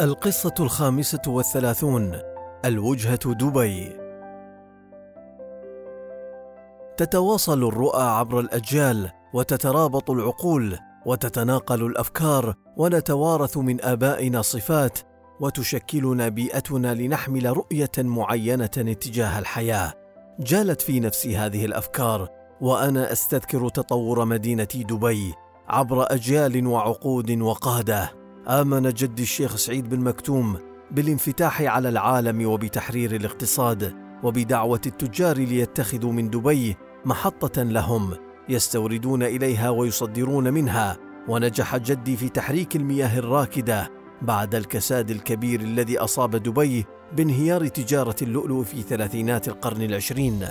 القصة الخامسة والثلاثون الوجهة دبي. تتواصل الرؤى عبر الأجيال وتترابط العقول وتتناقل الأفكار ونتوارث من آبائنا صفات وتشكلنا بيئتنا لنحمل رؤية معينة اتجاه الحياة. جالت في نفسي هذه الأفكار وأنا أستذكر تطور مدينة دبي عبر أجيال وعقود وقادة. آمن جدي الشيخ سعيد بن مكتوم بالانفتاح على العالم وبتحرير الاقتصاد وبدعوة التجار ليتخذوا من دبي محطة لهم يستوردون إليها ويصدرون منها ونجح جدي في تحريك المياه الراكدة بعد الكساد الكبير الذي أصاب دبي بانهيار تجارة اللؤلؤ في ثلاثينات القرن العشرين.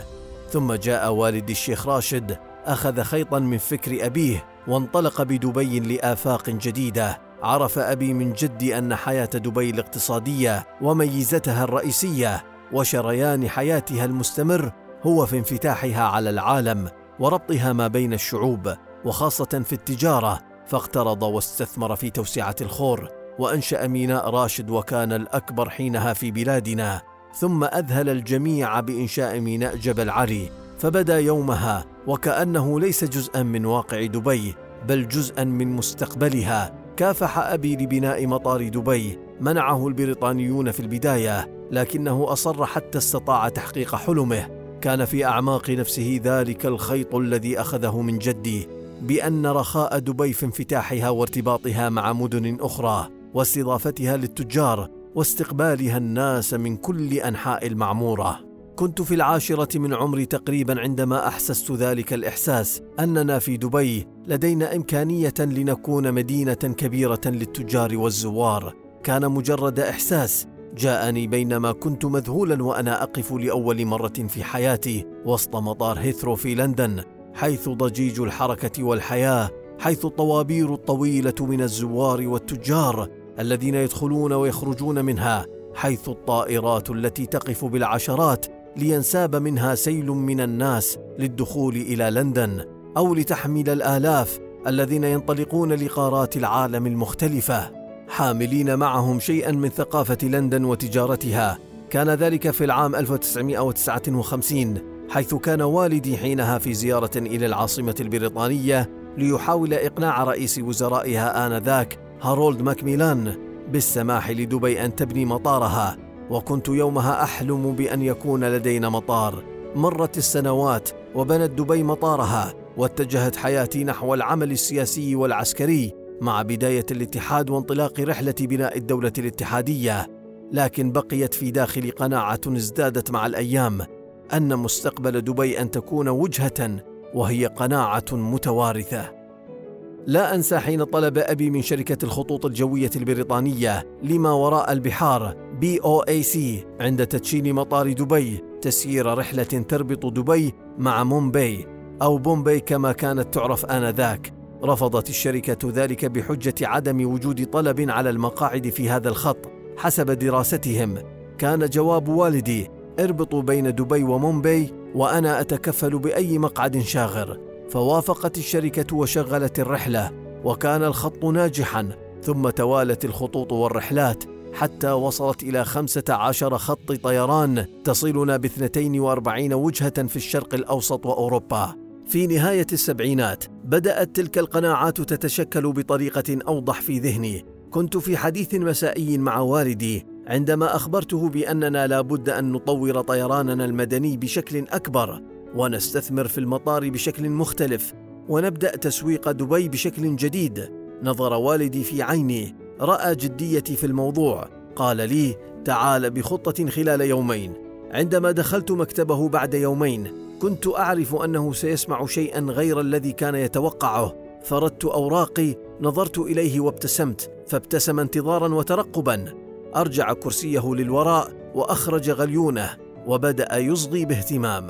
ثم جاء والدي الشيخ راشد أخذ خيطا من فكر أبيه وانطلق بدبي لآفاق جديدة. عرف أبي من جدي أن حياة دبي الاقتصادية وميزتها الرئيسية وشريان حياتها المستمر هو في انفتاحها على العالم وربطها ما بين الشعوب وخاصة في التجارة فاقترض واستثمر في توسعة الخور وأنشأ ميناء راشد وكان الأكبر حينها في بلادنا ثم أذهل الجميع بإنشاء ميناء جبل علي فبدا يومها وكأنه ليس جزءا من واقع دبي بل جزءا من مستقبلها. كافح أبي لبناء مطار دبي. منعه البريطانيون في البداية لكنه أصر حتى استطاع تحقيق حلمه. كان في أعماق نفسه ذلك الخيط الذي أخذه من جدي بأن رخاء دبي في انفتاحها وارتباطها مع مدن أخرى واستضافتها للتجار واستقبالها الناس من كل أنحاء المعمورة. كنت في العاشرة من عمري تقريبا عندما أحسست ذلك الإحساس أننا في دبي. لدينا إمكانية لنكون مدينة كبيرة للتجار والزوار. كان مجرد إحساس. جاءني بينما كنت مذهولا وأنا أقف لأول مرة في حياتي وسط مطار هيثرو في لندن حيث ضجيج الحركة والحياة حيث الطوابير الطويلة من الزوار والتجار الذين يدخلون ويخرجون منها حيث الطائرات التي تقف بالعشرات لينساب منها سيل من الناس للدخول إلى لندن أو لتحمل الآلاف الذين ينطلقون لقارات العالم المختلفة. حاملين معهم شيئا من ثقافة لندن وتجارتها. كان ذلك في العام 1959 حيث كان والدي حينها في زيارة إلى العاصمة البريطانية ليحاول إقناع رئيس وزرائها آنذاك هارولد ماكميلان بالسماح لدبي أن تبني مطارها. وكنت يومها أحلم بأن يكون لدينا مطار. مرت السنوات وبنت دبي مطارها واتجهت حياتي نحو العمل السياسي والعسكري مع بداية الاتحاد وانطلاق رحلة بناء الدولة الاتحادية. لكن بقيت في داخلي قناعة ازدادت مع الأيام أن مستقبل دبي أن تكون وجهة وهي قناعة متوارثة. لا أنسى حين طلب أبي من شركة الخطوط الجوية البريطانية لما وراء البحار BOAC عند تدشين مطار دبي تسيير رحلة تربط دبي مع مومباي أو بومباي كما كانت تعرف آنذاك. رفضت الشركة ذلك بحجة عدم وجود طلب على المقاعد في هذا الخط حسب دراستهم. كان جواب والدي اربطوا بين دبي ومومباي وأنا أتكفل بأي مقعد شاغر. فوافقت الشركة وشغلت الرحلة وكان الخط ناجحا ثم توالت الخطوط والرحلات. حتى وصلت إلى خمسة عشر خط طيران تصلنا باثنتين وأربعين وجهة في الشرق الأوسط وأوروبا. في نهاية السبعينات بدأت تلك القناعات تتشكل بطريقة أوضح في ذهني. كنت في حديث مسائي مع والدي عندما أخبرته بأننا لا بد أن نطور طيراننا المدني بشكل أكبر ونستثمر في المطار بشكل مختلف ونبدأ تسويق دبي بشكل جديد. نظر والدي في عيني رأى جديتي في الموضوع. قال لي تعال بخطة خلال يومين. عندما دخلت مكتبه بعد يومين كنت أعرف أنه سيسمع شيئا غير الذي كان يتوقعه. فردت أوراقي نظرت إليه وابتسمت فابتسم انتظارا وترقبا. أرجع كرسيه للوراء وأخرج غليونه وبدأ يصغي باهتمام.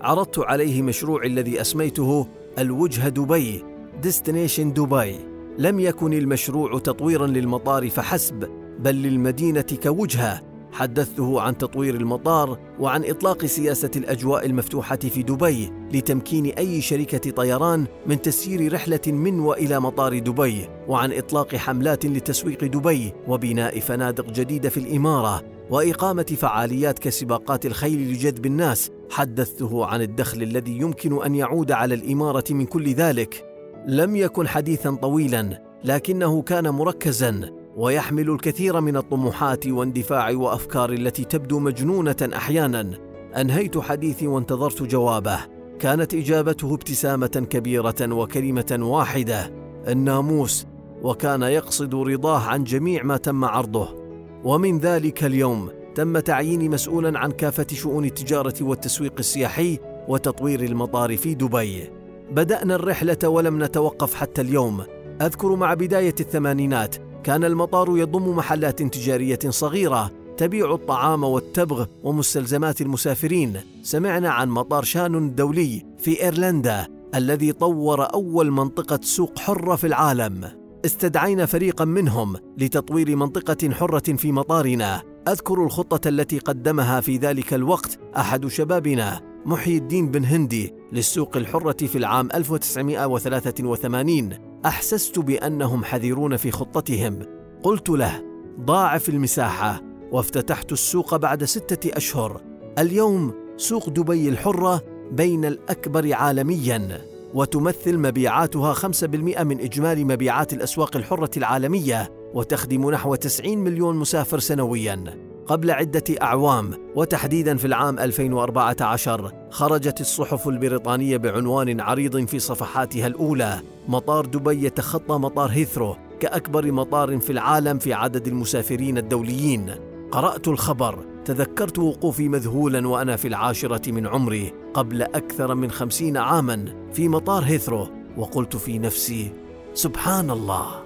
عرضت عليه مشروعي الذي أسميته الوجهه دبي ديستنيشن دبي لم يكن المشروع تطويرا للمطار فحسب بل للمدينة كوجهة. حدثته عن تطوير المطار وعن إطلاق سياسة الأجواء المفتوحة في دبي لتمكين أي شركة طيران من تسيير رحلة من وإلى مطار دبي وعن إطلاق حملات لتسويق دبي وبناء فنادق جديدة في الإمارة وإقامة فعاليات كسباقات الخيل لجذب الناس. حدثته عن الدخل الذي يمكن أن يعود على الإمارة من كل ذلك. لم يكن حديثا طويلا لكنه كان مركزا ويحمل الكثير من الطموحات واندفاع وأفكار التي تبدو مجنونة أحيانا. أنهيت حديثي وانتظرت جوابه. كانت إجابته ابتسامة كبيرة وكلمة واحدة الناموس. وكان يقصد رضاه عن جميع ما تم عرضه. ومن ذلك اليوم تم تعييني مسؤولا عن كافة شؤون التجارة والتسويق السياحي وتطوير المطار في دبي. بدأنا الرحلة ولم نتوقف حتى اليوم. أذكر مع بداية الثمانينات كان المطار يضم محلات تجارية صغيرة تبيع الطعام والتبغ ومستلزمات المسافرين. سمعنا عن مطار شانون الدولي في إيرلندا الذي طور أول منطقة سوق حرة في العالم. استدعينا فريقا منهم لتطوير منطقة حرة في مطارنا. أذكر الخطة التي قدمها في ذلك الوقت أحد شبابنا محي الدين بن هندي للسوق الحرة في العام 1983 أحسست بأنهم حذرون في خطتهم. قلت له ضاعف المساحة. وافتتحت السوق بعد ستة أشهر. اليوم سوق دبي الحرة بين الأكبر عالميا. وتمثل مبيعاتها 5% من إجمالي مبيعات الأسواق الحرة العالمية. وتخدم نحو 90 مليون مسافر سنويا. قبل عدة أعوام وتحديدا في العام 2014 خرجت الصحف البريطانية بعنوان عريض في صفحاتها الأولى مطار دبي يتخطى مطار هيثرو كأكبر مطار في العالم في عدد المسافرين الدوليين. قرأت الخبر تذكرت وقوفي مذهولا وأنا في العاشرة من عمري قبل أكثر من خمسين عاما في مطار هيثرو وقلت في نفسي سبحان الله!